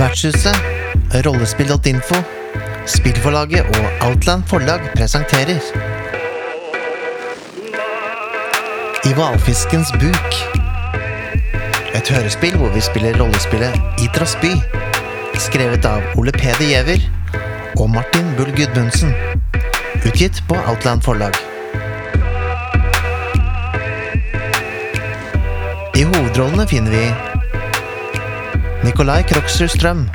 Vertshuset, rollespill.info, Spillforlaget og Outland Forlag presenterer I hvalfiskens buk. Et hørespill hvor vi spiller rollespillet Idras by. Skrevet av Ole Peder Giæver og Martin Bull Gudmundsen. Utgitt på Outland Forlag. I hovedrollene finner vi Nikolai Kroksrud Strøm,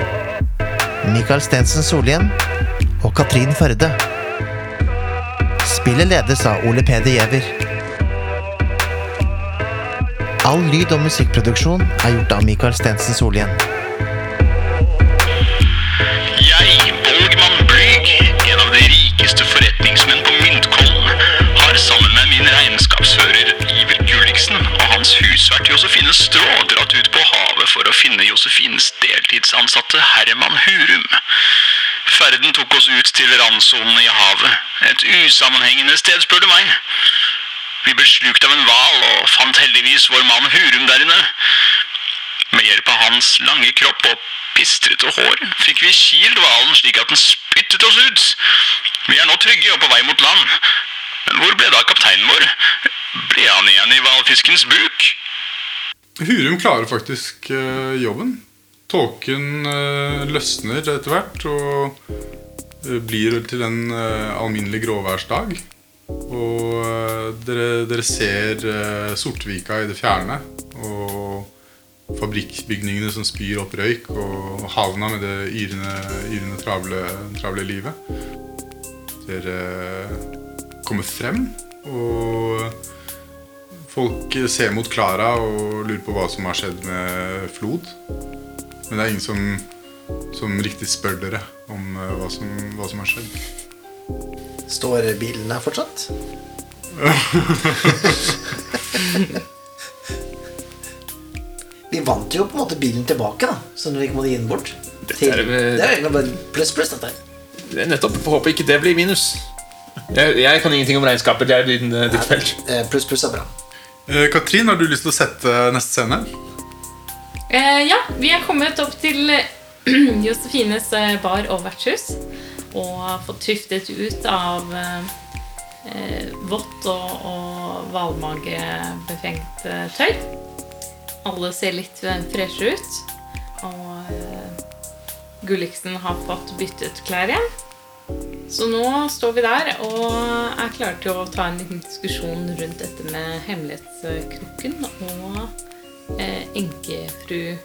Mikael Stensen Solhjem og Katrin Førde. Spillet ledes av Ole Peder Giæver. All lyd- og musikkproduksjon er gjort av Mikael Stensen Solhjem. Å finne Josefines deltidsansatte Herman Hurum. Ferden tok oss ut til randsonen i havet. Et usammenhengende sted, spør du meg. Vi ble slukt av en hval og fant heldigvis vår mann Hurum der inne. Med hjelp av hans lange kropp og pistrete hår fikk vi kilt hvalen slik at den spyttet oss ut. Vi er nå trygge og på vei mot land. Men hvor ble da kapteinen vår? Ble han igjen i hvalfiskens buk? Hurum klarer faktisk eh, jobben. Tåken eh, løsner etter hvert og eh, blir til en alminnelig gråværsdag. Og dere, dere ser Sortvika i det fjerne. Og fabrikkbygningene som spyr opp røyk. Og havna med det yrende, yrende travle, travle livet. Dere kommer frem, og folk ser mot Klara og lurer på hva som har skjedd med Flod. Men det er ingen som, som riktig spør dere om eh, hva som, hva som har skjedd. Står bilen her fortsatt? Vi vant jo på en måte bilen tilbake, da. Så når vi ikke måtte gi den bort. Til, er, det eh, er jo egentlig bare pluss pluss, dette her. Det er Nettopp. Håper håpe ikke det blir minus. Jeg, jeg kan ingenting om regnskapet. Det er din, eh, ditt felt. Eh, Pluss pluss er bra. Eh, Katrin, har du lyst til å sette neste scene? Eh, ja, vi er kommet opp til eh, Josefines eh, bar og vertshus. Og fått tuftet ut av eh, vått og, og hvalmagebefengt tøy. Alle ser litt freshe ut. Og eh, Gulliksen har fått byttet klær igjen. Så nå står vi der og er klare til å ta en liten diskusjon rundt dette med Hemmelighetskrukken og eh, enkefru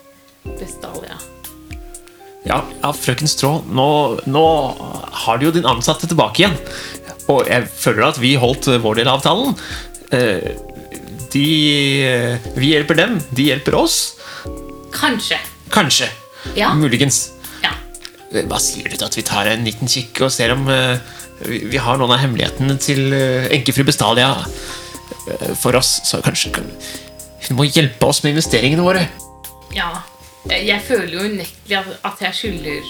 Vestalia. Ja, ja frøken Strå, nå, nå har du jo din ansatte tilbake igjen. Og jeg føler at vi holdt vår del av avtalen. Eh, De eh, Vi hjelper dem, de hjelper oss. Kanskje. Kanskje. Ja. Muligens. Hva sier du til at vi tar en liten kikk og ser om eh, vi har noen av hemmelighetene til eh, enkefru Bestalia eh, for oss? Så kanskje hun må hjelpe oss med investeringene våre. ja. Jeg føler jo unektelig at, jeg skylder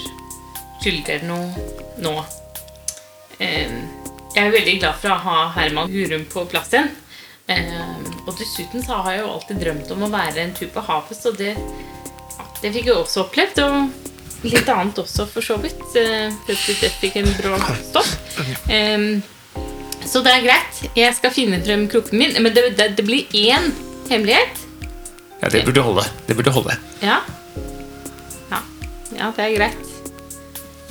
skylder noe nå. Eh, jeg er veldig glad for å ha Herman Hurum på plass igjen. Eh, og dessuten så har jeg jo alltid drømt om å være en tur på havet, så det, det fikk jeg også opplevd. Og litt annet også, for så vidt. Eh, plutselig fikk en brå stopp. Så det er greit. Jeg skal finne frem krukken min. Men det, det, det blir én hemmelighet. Ja, Det burde holde. Det burde holde. Ja. Ja, ja det er greit.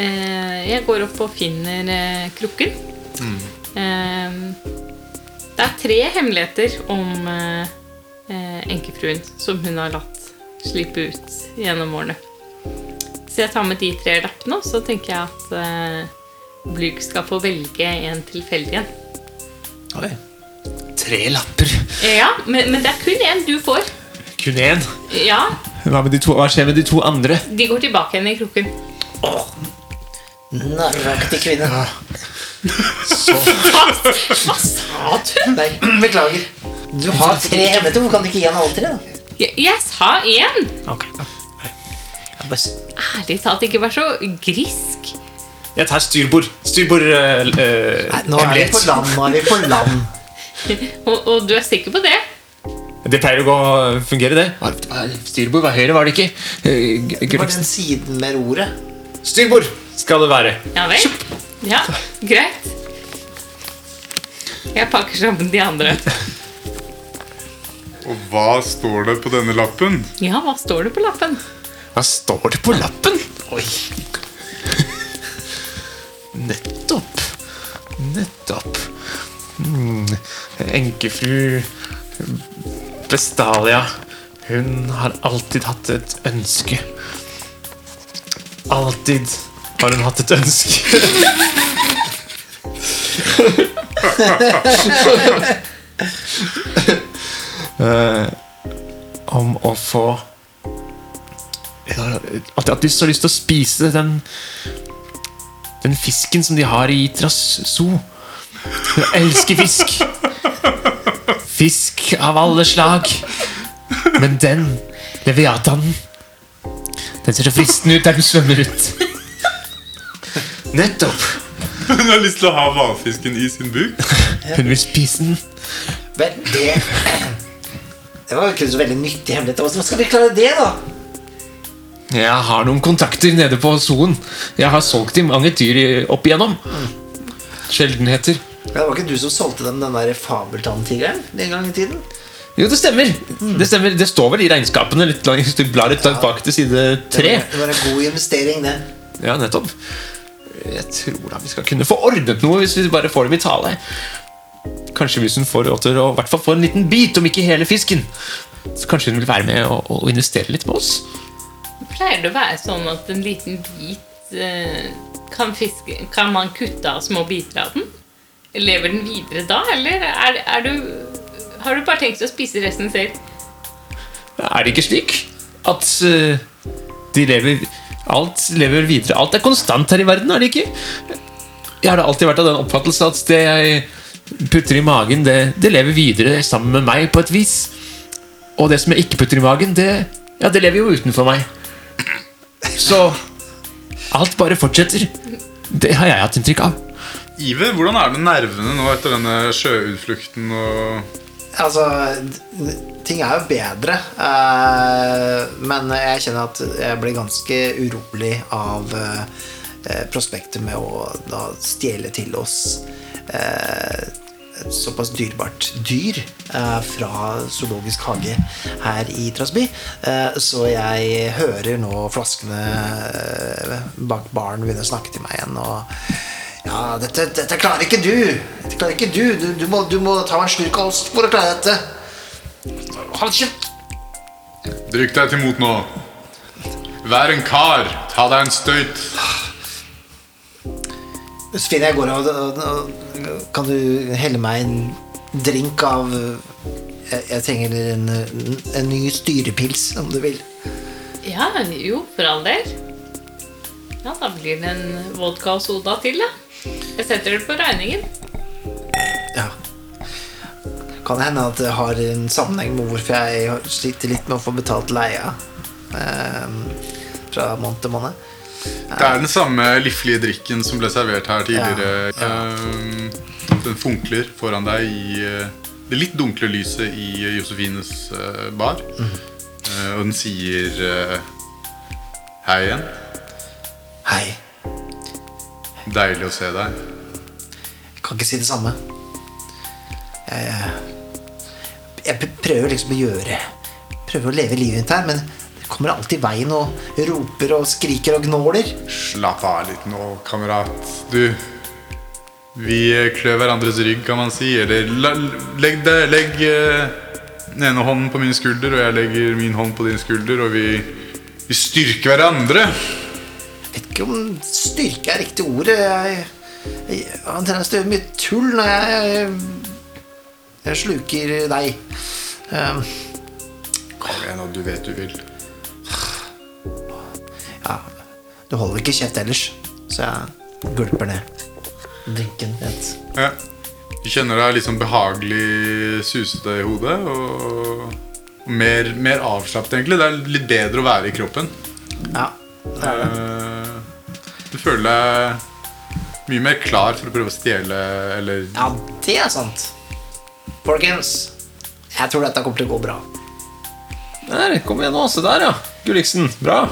Eh, jeg går opp og finner eh, krukken. Eh, det er tre hemmeligheter om enkefruen som hun har latt slippe ut gjennom årene. Så jeg tar med de tre lappene, og så tenker jeg at eh, Blyg skal få velge en tilfeldig en. Oi. Tre lapper. Ja, men, men det er kun én du får. Kun én. Ja, Hva, med de to, hva skjer med de to andre? De går tilbake igjen i krukken. Narraktig kvinne. Hva, hva sa du? Nei, beklager. Du har tre hemmeligheter. Hvorfor kan du ikke gi han alle tre? da? Jeg, jeg sa én! Ok. Bare- Ærlig talt, ikke vær så grisk. Jeg tar styrbord. Styrbord øh, Nei, Nå er vi på land. Nå er vi på land. Og, og du er sikker på det? Det pleier å gå fungere, det. Styrbord var høyre, var det ikke? Eh, Det var den siden med roret. Styrbord skal det være. Ja vel? Ja, greit. Jeg pakker sammen de andre. Og hva står det på denne lappen? Ja, hva står det på lappen? Hva står det på lappen? Oi. Nettopp. Nettopp. Hmm. Enkefru Bestalia. Hun har alltid hatt et ønske. Alltid har hun hatt et ønske. uh, om å få at jeg har så lyst til å spise den Den fisken som de har i Itras zoo. Jeg elsker fisk. Fisk av alle slag. Men den, leviatanen Den ser så fristende ut der den svømmer ut. Nettopp. Hun har lyst til å ha hvalfisken i sin buk. Hun vil spise den. Men det Det var jo ikke så veldig nyttig hemmelighet. Hva skal vi klare det, da? Jeg har noen kontakter nede på Zoen. Jeg har solgt dem mange dyr opp igjennom. Sjeldenheter. Ja, det var ikke du som solgte dem den der fabeltanntigeren den gang i tiden? Jo, det stemmer. Det stemmer. Det står vel i regnskapene litt langt, hvis du blar litt tilbake til side tre. det var en god investering, det. Ja, nettopp. Jeg tror da vi skal kunne få ordnet noe hvis vi bare får dem i tale. Kanskje hvis hun får råd til å hvert fall få en liten bit, om ikke hele fisken. Så kanskje hun vil være med og, og investere litt med oss. Pleier det å være sånn at en liten bit eh, kan, fiske, kan man kutte av små biter av den? Lever den videre da, eller er, er du, har du bare tenkt å spise resten selv? Er det ikke slik at eh, de lever Alt lever videre. Alt er konstant her i verden, er det ikke? Jeg har da alltid vært av den oppfattelse at det jeg putter i magen, det, det lever videre sammen med meg på et vis. Og det som jeg ikke putter i magen, det, ja, det lever jo utenfor meg. Så alt bare fortsetter. Det har jeg hatt inntrykk av. Iver, hvordan er det med nervene nå etter denne sjøutflukten og Altså, ting er jo bedre, eh, men jeg kjenner at jeg blir ganske urolig av eh, prospektet med å da stjele til oss eh, såpass dyrebart dyr eh, fra Zoologisk hage her i Trasby. Eh, så jeg hører nå flaskene eh, bak baren begynne å snakke til meg igjen. og ja, dette, dette klarer ikke du. Dette klarer ikke du. Du, du, må, du må ta en slurk av ost for å klare dette. Hold kjeft. Drikk deg til mot nå. Vær en kar. Ta deg en støyt. Så finner jeg går og, og, og Kan du helle meg en drink av Jeg, jeg trenger en, en ny styrepils, om du vil. Ja, jo, for all del. Ja, da blir det en vodka og soda til, da. Jeg setter det på regningen. Ja. Kan det hende at det har en sammenheng med hvorfor jeg sliter litt med å få betalt leia eh, fra måned til måned. Det er den samme liflige drikken som ble servert her tidligere. Ja, Ehm, Den funkler foran deg i eh, det litt dunkle lyset i Josefines eh, bar. Eh, og den sier Hei igjen. Hei. Deilig å se deg. Jeg Kan ikke si det samme. Jeg, jeg prøver liksom å gjøre Prøver å leve livet mitt her, men kommer alltid i veien og roper og skriker og gnåler. Slapp av litt nå, kamerat. Du Vi klør hverandres rygg, kan man si. Eller la, legg, deg, legg eh, den ene hånden på min skulder, og jeg legger min hånd på din skulder, og vi, vi styrker hverandre. Jeg vet ikke om styrke er riktig ordet. Jeg, jeg til å gjøre mye tull når jeg, jeg sluker deg. Um, Kom igjen, og du vet du vil. Du holder ikke kjeft ellers, så jeg gulper ned drinken. Vet. Ja. Du kjenner deg sånn behagelig susete i hodet, og, og mer, mer avslappet, egentlig. Det er litt bedre å være i kroppen. Ja, det er det. Eh, Du føler deg mye mer klar for å prøve å stjele, eller Ja, det er sant. Folkens, Jeg tror dette kommer til å gå bra. Der, kom igjen nå. Se der, ja. Gulliksen. Bra.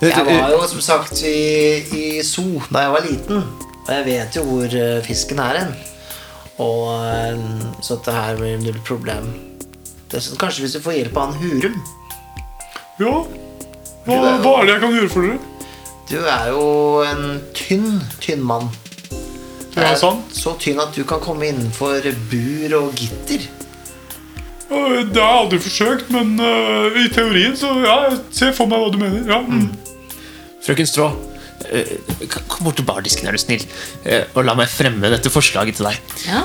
Jeg var jo som sagt i, i zoo da jeg var liten, og jeg vet jo hvor eh, fisken er hen. Og eh, Så dette her blir null problem. Dessuten kanskje hvis du får hjelp av han Hurum. Ja. Hva, hva er det jeg kan gjøre for dere? Du er jo en tynn, tynn mann. Er sant. Så tynn at du kan komme innenfor bur og gitter. Det har jeg aldri forsøkt, men uh, i teorien så ja, jeg ser for meg hva du mener. Ja. Mm. Frøken Strå, uh, kom bort til bardisken, er du snill, uh, og la meg fremme dette forslaget til deg. Ja.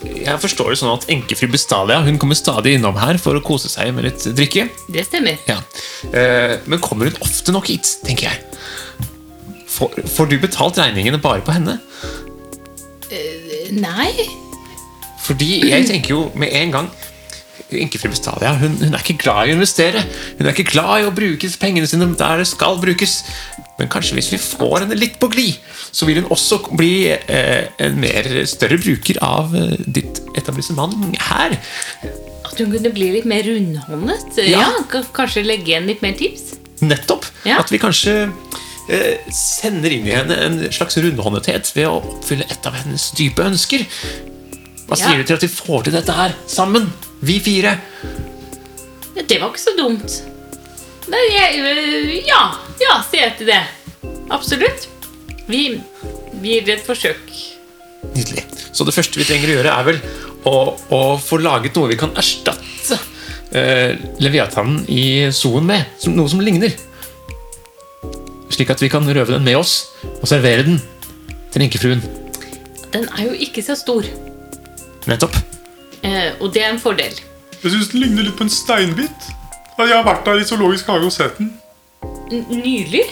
Jeg forstår det sånn at enkefru Bestalia hun kommer stadig innom her for å kose seg med litt drikke. Det stemmer. Ja. Eh, Men kommer hun ofte nok hit, tenker jeg? Får, får du betalt regningene bare på henne? Nei. Fordi jeg tenker jo med en gang Enkefru Bestalia hun, hun er ikke glad i å investere. Hun er ikke glad i å bruke pengene sine der det skal brukes. Men kanskje hvis vi får henne litt på glid, så vil hun også bli eh, en mer større bruker av eh, ditt etablissement her. At hun kunne bli litt mer rundhåndet. Ja. Ja, Kanskje legge igjen litt mer tips. Nettopp. Ja. At vi kanskje eh, sender inn i henne en slags rundhåndethet ved å oppfylle et av hennes dype ønsker. Hva Ja. sier du til at vi får til dette her sammen? Vi fire. Det var ikke så dumt. Nei, jeg, øh, ja, ja, sier jeg til det. Absolutt. Vi, vi gir et forsøk. Nydelig. Så det første vi trenger å gjøre, er vel å, å få laget noe vi kan erstatte eh, Leviathanen i soen med. Som, noe som ligner. Slik at vi kan røve den med oss og servere den til enkefruen. Den er jo ikke så stor, Nettopp. Eh, og det er en fordel. Jeg syns den ligner litt på en steinbit. Jeg har vært der i zoologisk hage og sett den. N nylig?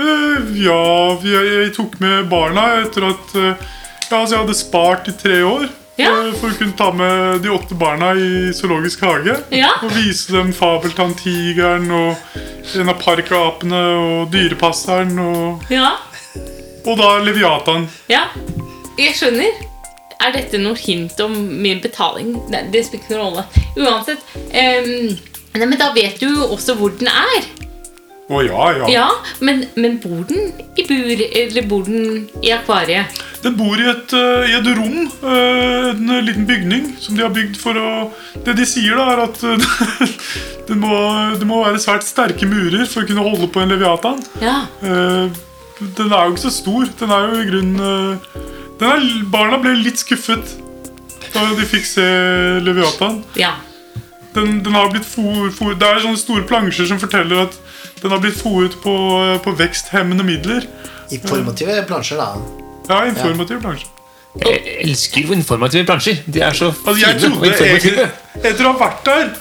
Eh, ja, jeg, jeg tok med barna etter at eh, ja, altså jeg hadde spart i tre år. Ja. eh, For å kunne ta med de åtte barna i zoologisk hage. Ja. Og vise dem Fabeltann-tigeren og en av parkapene og Dyrepasseren og, Ja. og da Leviatan. Ja, jeg skjønner. Er dette noe hint om min betaling? Nei, det spiller ikke noen rolle. Uansett. Um, nei, men da vet du jo også hvor den er. Å ja, ja. Ja, men, men bor den i bur, eller bor den i akvariet? Den bor i et, eh, i et rom, eh, en liten bygning, som de har bygd for å Det de sier, da, er at eh, det, må, det må være svært sterke murer for å kunne holde på en leviatan. Ja. Den er jo ikke så stor. Den er jo i grunnen er, Barna ble litt skuffet da de fikk se leviatan. Ja. Den, den har blitt for, for, det er sånne store plansjer som forteller at den har blitt fôret på, på veksthemmende midler. Informative plansjer, da. Ja, informative ja. plansjer. Jeg elsker informative plansjer. De er så Altså, jeg trodde, og informative. egentlig, Etter å ha vært der,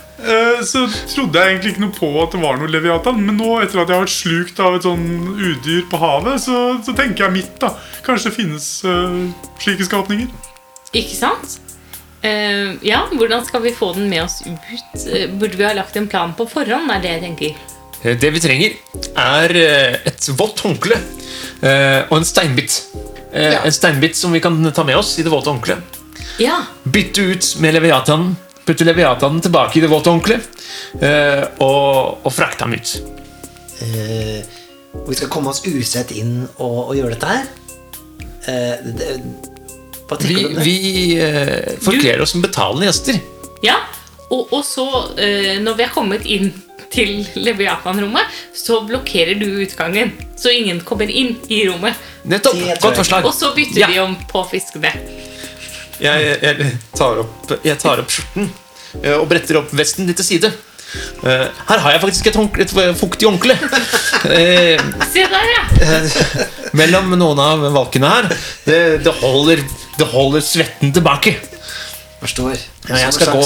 så trodde jeg egentlig ikke noe på at det var noe leviatan. Men nå, etter at jeg har vært slukt av et sånn udyr på havet, så, så tenker jeg mitt. da Kanskje det finnes uh, slike skapninger. Ikke sant? Uh, ja, hvordan skal vi få den med oss ut? Eh, burde vi ha lagt en plan på forhånd, er det jeg tenker. Eh, Det vi trenger, er eh, et vått håndkle uh, og en steinbit. Eh, Ja. En steinbit som vi kan ta med oss i det våte håndkleet. Ja, Bytte ut med leviatanen. Putte leviatanen tilbake i det våte håndkleet. eh, Og, og frakte ham ut. Eh, vi skal komme oss usett inn og, og gjøre dette her. Eh, det, hva tenker Vi, du om det? vi eh, forkler oss som betalende gjester. ja. Og, og så, eh, når vi er kommet inn til Leviathan-rommet, så blokkerer du utgangen. Så ingen kommer inn i rommet. Nettopp! Godt forslag. Og så bytter Ja. vi om på fiskene. Jeg, jeg, tar opp, jeg tar opp skjorten og bretter opp vesten litt til side. Eh, Her har jeg faktisk et, håndkle, et fuktig håndkle. Eh, Se der, ja! mellom noen av valkene her. Det, det, holder, det holder svetten tilbake. Forstår. Ja, jeg, skal gå,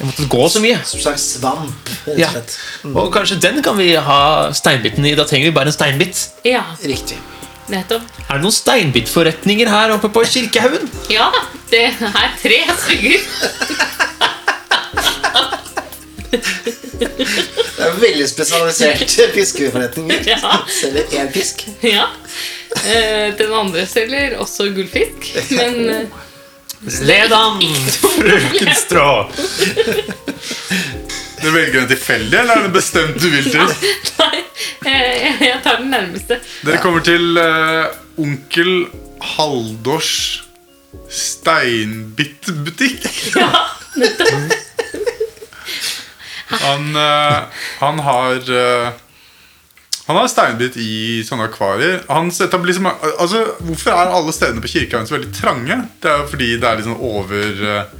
jeg måtte gå så mye. som slags svamp, Ja. slett. Og kanskje den kan vi ha steinbiten i. Da trenger vi bare en steinbit. Ja, Riktig. nettopp. Er det noen steinbitforretninger her oppe på Kirkehaugen? Ja det er tre stykker. Veldig spesialiserte fiskeforretninger. Ja. Selger én fisk. Ja. Eh, Den andre selger også gullfisk, men eh, Led an, frøken Strå! Du velger en tilfeldig, eller er det bestemt du vil til? Nei, jeg, jeg tar den nærmeste. Dere kommer til uh, onkel Haldors steinbittbutikk. Ja, eh, han har eh, Han har steinbitt i sånne akvarier. Hans Altså, Hvorfor er alle stedene på Kirkehagen så veldig trange? Det er jo fordi det er litt sånn over eh,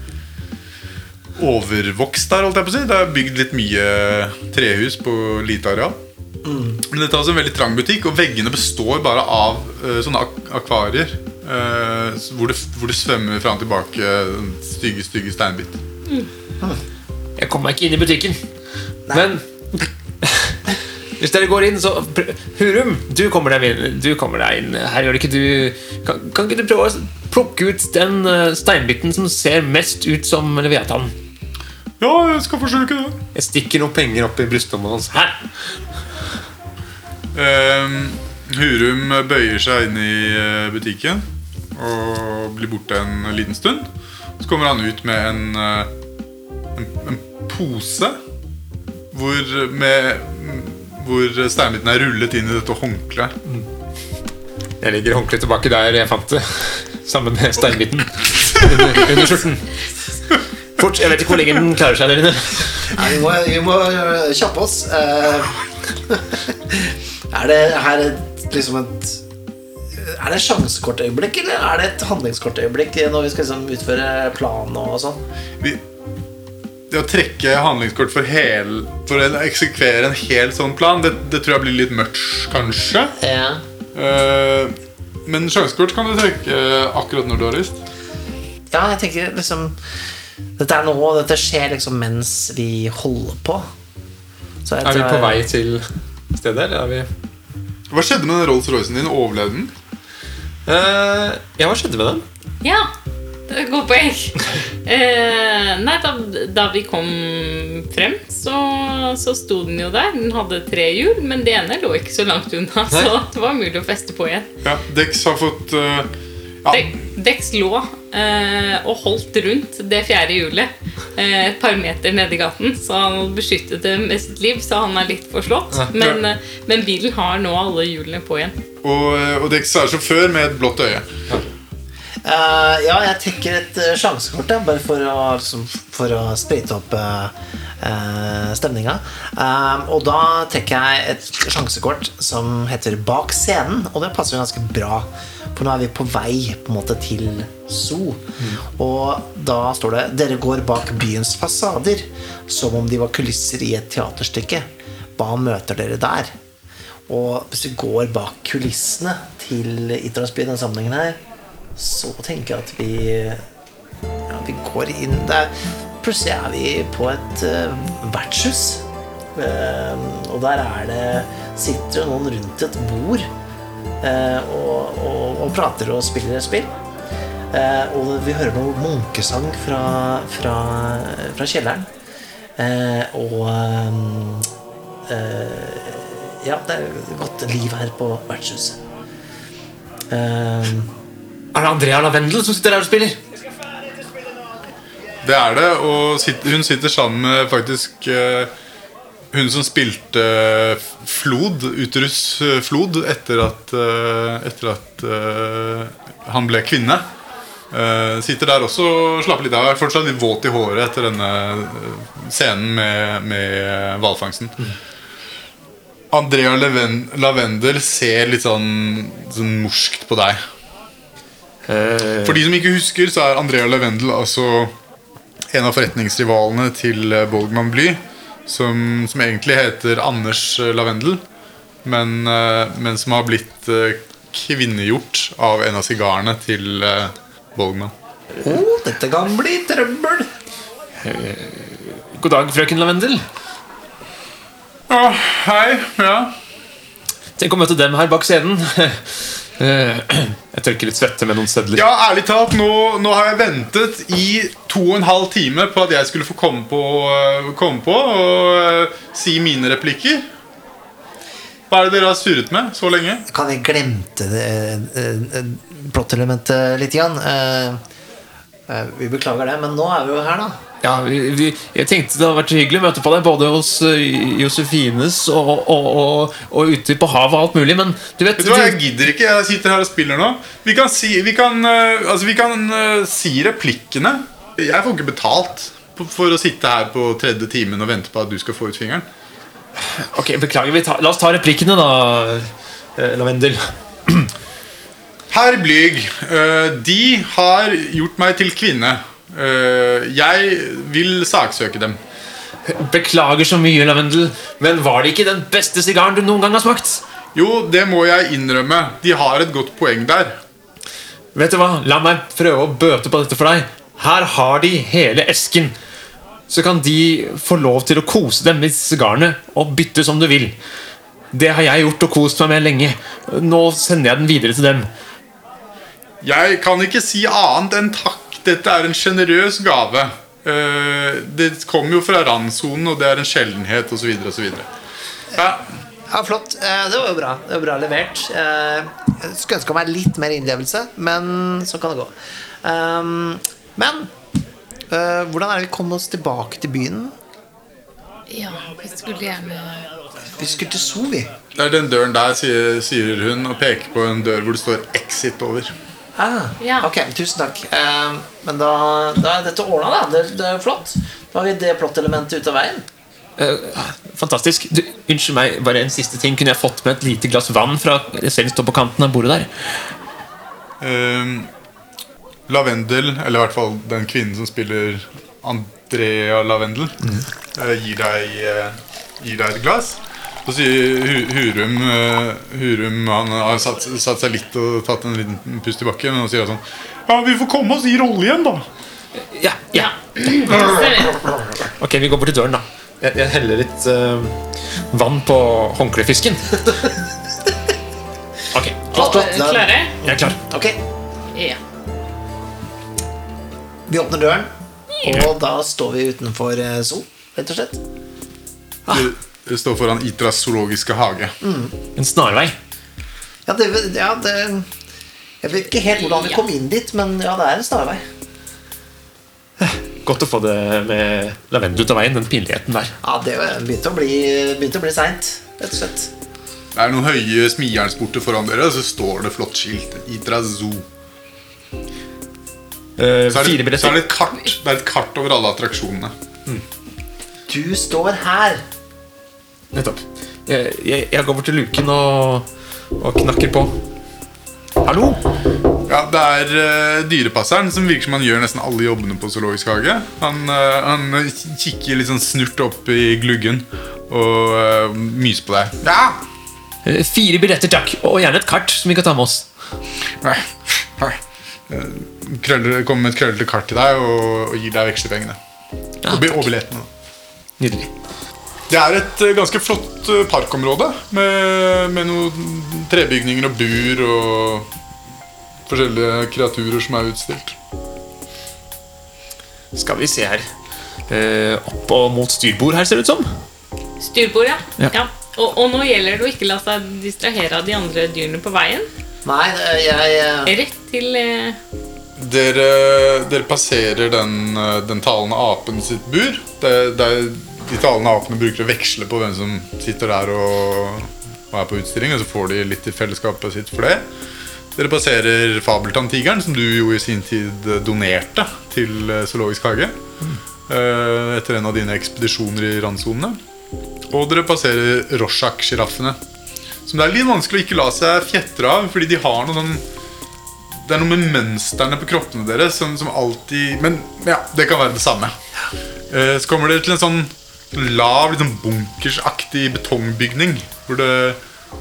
Overvokst der, holdt jeg på å si. Det er bygd litt mye trehus på lite areal. Men dette er altså en veldig trang butikk, og veggene består bare av uh, sånne ak akvarier. Uh, hvor, det, hvor det svømmer fram og tilbake eh, stygge, stygge steinbit. Jeg kommer meg ikke inn i butikken. Men hvis dere går inn, så Hurum, du kommer deg inn. Du kommer deg inn. Her gjør det ikke du kan, kan ikke du prøve å plukke ut den eh, steinbiten som ser mest ut som Leviathan? Ja, jeg skal forsøke det. Jeg stikker noen penger opp i brystlomma hans. Her! Um, Hurum bøyer seg inn i eh, butikken og blir borte en liten stund. Så kommer han ut med en, eh, en, en pose hvor, med, hvor steinbiten er rullet inn i dette håndkleet. Jeg legger håndkleet tilbake der jeg fant det. Sammen med steinbiten under, under skjorten. Fort, Jeg vet ikke hvor lenge den klarer seg der inne. Nei, vi må, vi må kjappe oss. Eh, er det her liksom et Er det et sjansekortøyeblikk, eller er det et handlingskortøyeblikk når vi skal liksom utføre planen og sånn? Vi, det å trekke handlingskort for, hel, for å eksekvere en hel sånn plan, det, det tror jeg blir litt mørkt, kanskje. Ja. Uh, men sjansekort kan du trekke akkurat når du har lyst. ja, jeg tenker liksom Dette er nå, dette skjer liksom mens vi holder på. Så jeg Er vi på vei til stedet, eller er vi Hva skjedde med den Rolls-Roycen din? Overlevde den? Uh, Ja, hva skjedde med den? Ja, godt poeng. Eh, nei, da, da vi kom frem, så, så sto den jo der. Den hadde tre hjul, men det ene lå ikke så langt unna, så det var mulig å feste på igjen. Ja, Dex har fått uh, ja, Dex lå eh, og holdt rundt det fjerde hjulet eh, et par meter nedi gaten, så han beskyttet det med sitt liv, så han er litt forslått. Men, eh, men bilen har nå alle hjulene på igjen. og, eh, og Dex er sjåfør med et blått øye. Eh, ja, jeg trekker et uh, sjansekort, bare for å, liksom, for å sprite opp uh, stemninga. Og da trekker jeg et sjansekort som heter Bak scenen, og det passer jo ganske bra. For nå er vi på vei på en måte til Zoo. Og da står det 'Dere går bak byens fasader som om de var kulisser i et teaterstykke'. Hva møter dere der? Og hvis vi går bak kulissene til Idrettsbyen, denne sammenhengen her, så tenker jeg at vi ja, vi går inn der. Plutselig er vi på et uh, vertshus. Eh, og der er det sitter noen rundt et bord uh, og, og, og prater og spiller spill. Og vi hører noe munkesang fra, fra, fra kjelleren. Og Ja, det er godt liv her på vertshuset. Eh, Er det Andrea Lavendel som sitter der og spiller? Det er det, og hun sitter sammen med faktisk eh, hun som spilte Flod, Uterus eh, Flod, etter at, eh, etter at eh, han ble kvinne. Eh, sitter der også og slapper litt av. Er fortsatt litt våt i håret etter denne eh, scenen med, med hvalfangsten. Andrea Lavendel ser litt sånn, sånn morskt på deg. Eh, For de som ikke husker, så er Andrea Lavendel altså en av forretningsrivalene til eh, Bolgman Bly. Som, som egentlig heter Anders eh, Lavendel, men, men som har blitt kvinnegjort av en av sigarene til Bolgman. Å, dette kan bli trøbbel! God dag, frøken Lavendel. Å, hei. Ja. Tenk å møte dem her bak scenen. Eh, Jeg tørker litt svette med noen sedler. ja, ærlig talt, nå, nå har jeg ventet i to og en halv time på at jeg skulle få komme på, eh, komme på og uh, si mine replikker. Hva er det dere har surret med så lenge? Kan jeg glemte det uh, uh, plottelementet litt? Grann? Eh, Vi beklager det, men nå er vi jo her, da. Ja, vi, vi, jeg tenkte det hadde vært hyggelig å møte på deg både hos eh, Josefines og, og, og, og ute på havet og alt mulig, men du vet Vet du hva, Jeg gidder ikke. Jeg sitter her og spiller nå. Vi kan si, vi kan, eh, altså, vi kan eh, si replikkene. Jeg får ikke betalt for å sitte her på tredje timen og vente på at du skal få ut fingeren. Ok, Beklager. Vi tar, la oss ta replikkene, da, eh, Lavendel. Herr Blyg, eh, de har gjort meg til kvinne. Eh, jeg vil saksøke dem. Beklager så mye, Lavendel, men var det ikke den beste sigaren du noen gang har smakt? Jo, det må jeg innrømme. De har et godt poeng der. Vet du hva, La meg prøve å bøte på dette for deg. Her har de hele esken. Så kan de få lov til å kose dem med sigarene og bytte som du vil. Det har jeg gjort og kost meg med lenge. Nå sender jeg den videre til dem. Jeg kan ikke si annet enn takk. Dette er en sjenerøs gave. Eh, det kommer jo fra randsonen, og det er en sjeldenhet, osv. osv. Ja, Ja, flott. Eh, Det var jo bra. Det var bra levert. Eh, Jeg skulle ønske meg litt mer innlevelse, men så kan det gå. Um, Men eh, hvordan er det vi kom oss tilbake til byen? Ja, vi skulle gjerne Vi skulle til Sovi. det er den døren der, sier, sier hun, og peker på en dør hvor det står 'exit' over. Ah, Ja. Ok, tusen takk. Eh, men da, da er dette ordna, da. Det, det er flott. Da har vi det plottelementet ut av veien. Eh, fantastisk. Du, unnskyld meg, bare en siste ting. Kunne jeg fått med et lite glass vann fra Jeg står på kanten av bordet der. Ehm, Lavendel, eller i hvert fall den kvinnen som spiller Andrea Lavendel, eh, gir, deg, eh, gir deg et glass. Så sier Hurum eh, Hurum han har satt, satt seg litt og tatt en liten pust i bakken. han sier sånn Ja, vi får komme oss i rolle igjen, da. Ja, ja. Ok, vi går bort til døren, da. Jeg, jeg heller litt uh, vann på håndklefisken. Ok, Klart, klart. Klare? jeg er klar. Ok, Ja. vi åpner døren, og da står vi utenfor eh, Zoo, rett og slett. Det står foran Itras zoologiske hage. En snarvei. Ja, det, ja, det Jeg vet ikke helt hvordan vi kom inn dit, men ja, det er en snarvei. Godt å få det med lavendel ut av veien, den pinligheten der. Ja, det begynte å bli, begynte å bli seint, rett og slett. Det er noen høye smijernsporter foran dere, og så står det flott skilt. Itra Zoo. Eh, Så er, fire det, så billetter. er det et kart Det er et kart over alle attraksjonene. Du står her. Nettopp. Jeg, jeg, jeg går bort til luken og, og knakker på. Hallo? Ja, Det er uh, dyrepasseren som virker som han gjør nesten alle jobbene på Zoologisk hage. Han, uh, han kikker litt sånn snurt opp i gluggen og uh, myser på deg. Ja! Fire billetter, takk. Og gjerne et kart som vi kan ta med oss. Nei. Krøller, kommer med et krøllete kart til deg og, og gir deg vekslepengene. Ja, og, og billettene. Nydelig. Det er et eh, ganske flott eh, parkområde med, med noen trebygninger og bur og forskjellige kreaturer som er utstilt. Skal vi se her. Eh, opp og mot styrbord her, ser det ut som. Styrbord, ja. Ja. ja. Og, og nå gjelder det å ikke la seg distrahere av de andre dyrene på veien. Nei, jeg, jeg eh, Rett til eh, Dere, dere passerer den, den talende apen sitt bur. Det, det er, de talende apene bruker å veksle på hvem som sitter der og, og er på utstilling, og så får de litt i fellesskapet sitt for det. Dere passerer Fabeltanntigeren, som du jo i sin tid donerte til eh, Zoologisk hage. Mm. Etter en av dine ekspedisjoner i randsonene. Og dere passerer Rorschach-sjiraffene. Som det er litt vanskelig å ikke la seg fjetre av, fordi de har noe sånn det er noe med mønstrene på kroppene deres som, som alltid Men ja, det kan være det samme. Eh, så kommer dere til en sånn lav, sånn bunkersaktig betongbygning. Hvor det,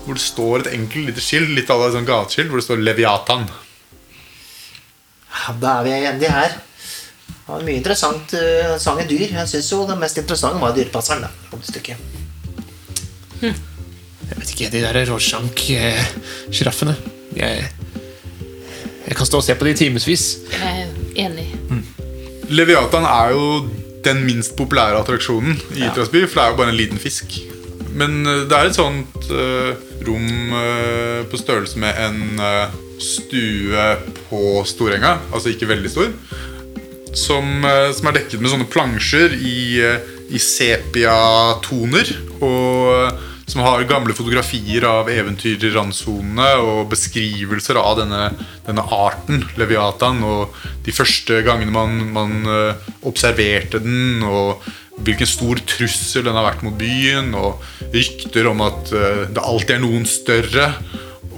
hvor det står et enkelt lite skilt, litt av et sånn gateskilt, hvor det står Leviatan. Ja, Da er vi enige her. Det var mye interessant uh, sang i dyr. Jeg syns jo det mest interessante var dyrepasseren. da, på det stykket. Jeg vet ikke, de der Rorschach-sjiraffene. Jeg, jeg kan stå og se på de i timevis. Jeg er enig. Leviatan er jo den minst populære attraksjonen i Itrasby, for det er jo bare en liten fisk. Men eh, det er et sånt uh, rom uh, på størrelse med en uh, stue på Storenga, altså ikke veldig stor. som, som er dekket med sånne plansjer i, i sepia-toner. Og som har gamle fotografier av eventyr i randsonene og beskrivelser av denne, denne arten, Leviatan, og de første gangene man, man eh, observerte den, og hvilken stor trussel den har vært mot byen, og rykter om at eh, det alltid er noen større.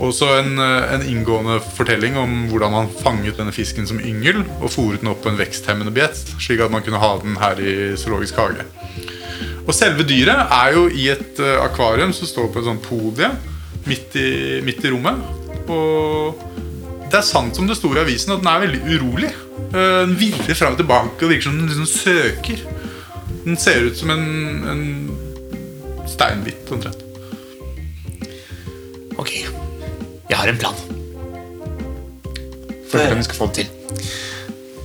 Og så en, eh, en inngående fortelling om hvordan man fanget denne fisken som yngel og fòret den opp på en veksthemmende biett, slik at man kunne ha den her i zoologisk hage. Og selve dyret er jo i et eh, akvarium som står på et sånt podie midt i, midt i rommet. Og det er sant som det sto i avisen, at den er veldig urolig. Eh, Den virrer fram og tilbake og virker som den liksom søker. Den ser ut som en, en steinbit, omtrent. Jeg har en plan. For hvordan vi skal få det til.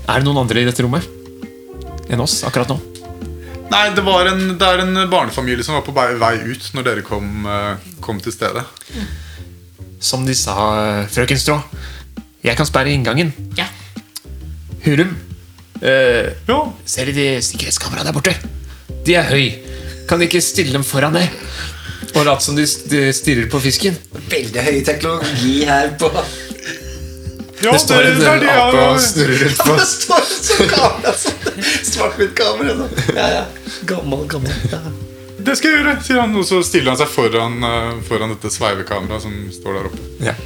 Er det noen andre i dette rommet enn oss akkurat nå? Nei, det, var en, det er en barnefamilie som var på vei, ut når dere kom, eh, kom til stedet. Som de sa, frøken Strå. Jeg kan sperre inngangen. Ja. Hurum, eh, Ja, ser de de sikkerhetskameraene der borte? De er høy. Kan de ikke stille dem foran deg? Og late som de stirrer på fisken? Veldig høy teknologi her på ja Det står en er ja, ja. og snurrer rundt Ja, det står sånn kamera sånn. Svart-hvitt-kamera. Ja, ja. Gammel, gammel. Ja. Det skal jeg gjøre, sier han. Og så stiller han seg foran, eh, foran dette sveivekameraet som står der oppe. Ja.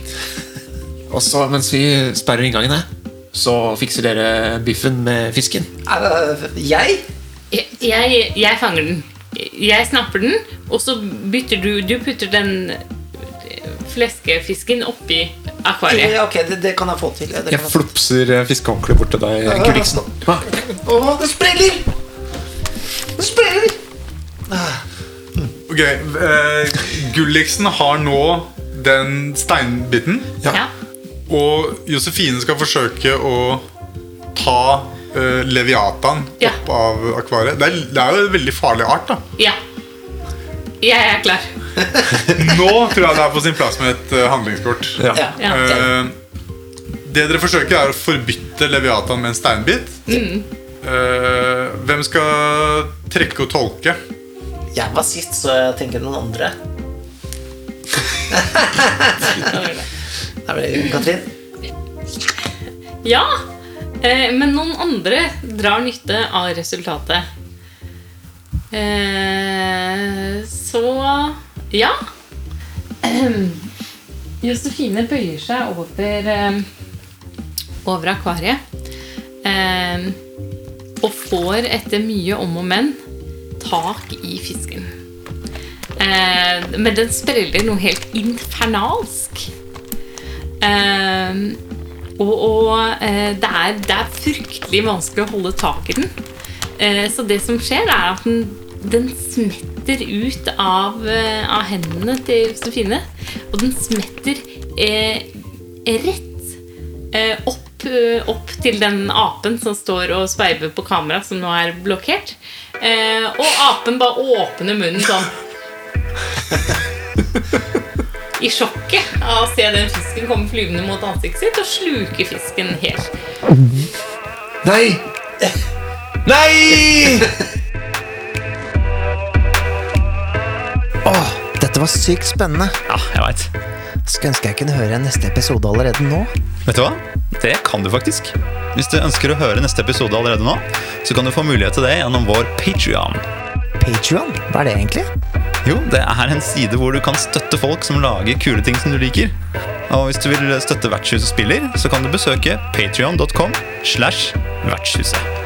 Og så mens vi sperrer inngangen her, så fikser dere biffen med fisken. Jeg? Jeg, jeg, jeg fanger den. Jeg snapper den, og så bytter du Du putter den fleskefisken oppi akvariet. Ja, ok, det, det kan jeg få til. Det Jeg flopser fiskehåndkleet bort til deg, Gulliksen. ja. Å, det spreller! Det spreller! Ok, uh, Gulliksen har nå den steinbiten. Ja. Og Josefine skal forsøke å ta eh, Leviatan Ja. opp av akvariet. Det er, det er jo en veldig farlig art. da ja. Jeg er klar. Nå tror jeg det er på sin plass med et uh, handlingskort. Ja. Ja. Eh, det dere forsøker, er å forbytte Leviatan med en steinbit. Eh, hvem skal trekke og tolke? Jeg var sist, så jeg tenker noen andre. Da blir det Katrin. Ja, eh, men noen andre drar nytte av resultatet. Eh, så ja. Josefine bøyer seg over, eh, over akvariet. Eh, og får etter mye om og men tak i fisken. Eh, men den spreller noe helt infernalsk. Eh, og og eh, det, er, det er fryktelig vanskelig å holde tak i den. Eh, så det som skjer, er at den, den smetter ut av, eh, av hendene til Josefine. Og den smetter eh, rett eh, opp, opp til den apen som står og sveiver på kamera, som nå er blokkert. Eh, og apen bare åpner munnen sånn i sjokket av å se den fisken komme flyvende mot ansiktet sitt og sluke fisken helt. Nei! Nei! Åh, dette var sykt spennende. Ja, jeg veit. Skulle ønske jeg kunne høre neste episode allerede nå. Vet du hva? Det kan du faktisk. Hvis du ønsker å høre neste episode allerede nå, så kan du få mulighet til det gjennom vår Patrion. Patreon, hva er det egentlig? Jo, det er en side hvor du kan støtte folk som lager kule ting som du liker. Og hvis du vil støtte Vertshuset spiller, så kan du besøke patrion.com slash vertshuset.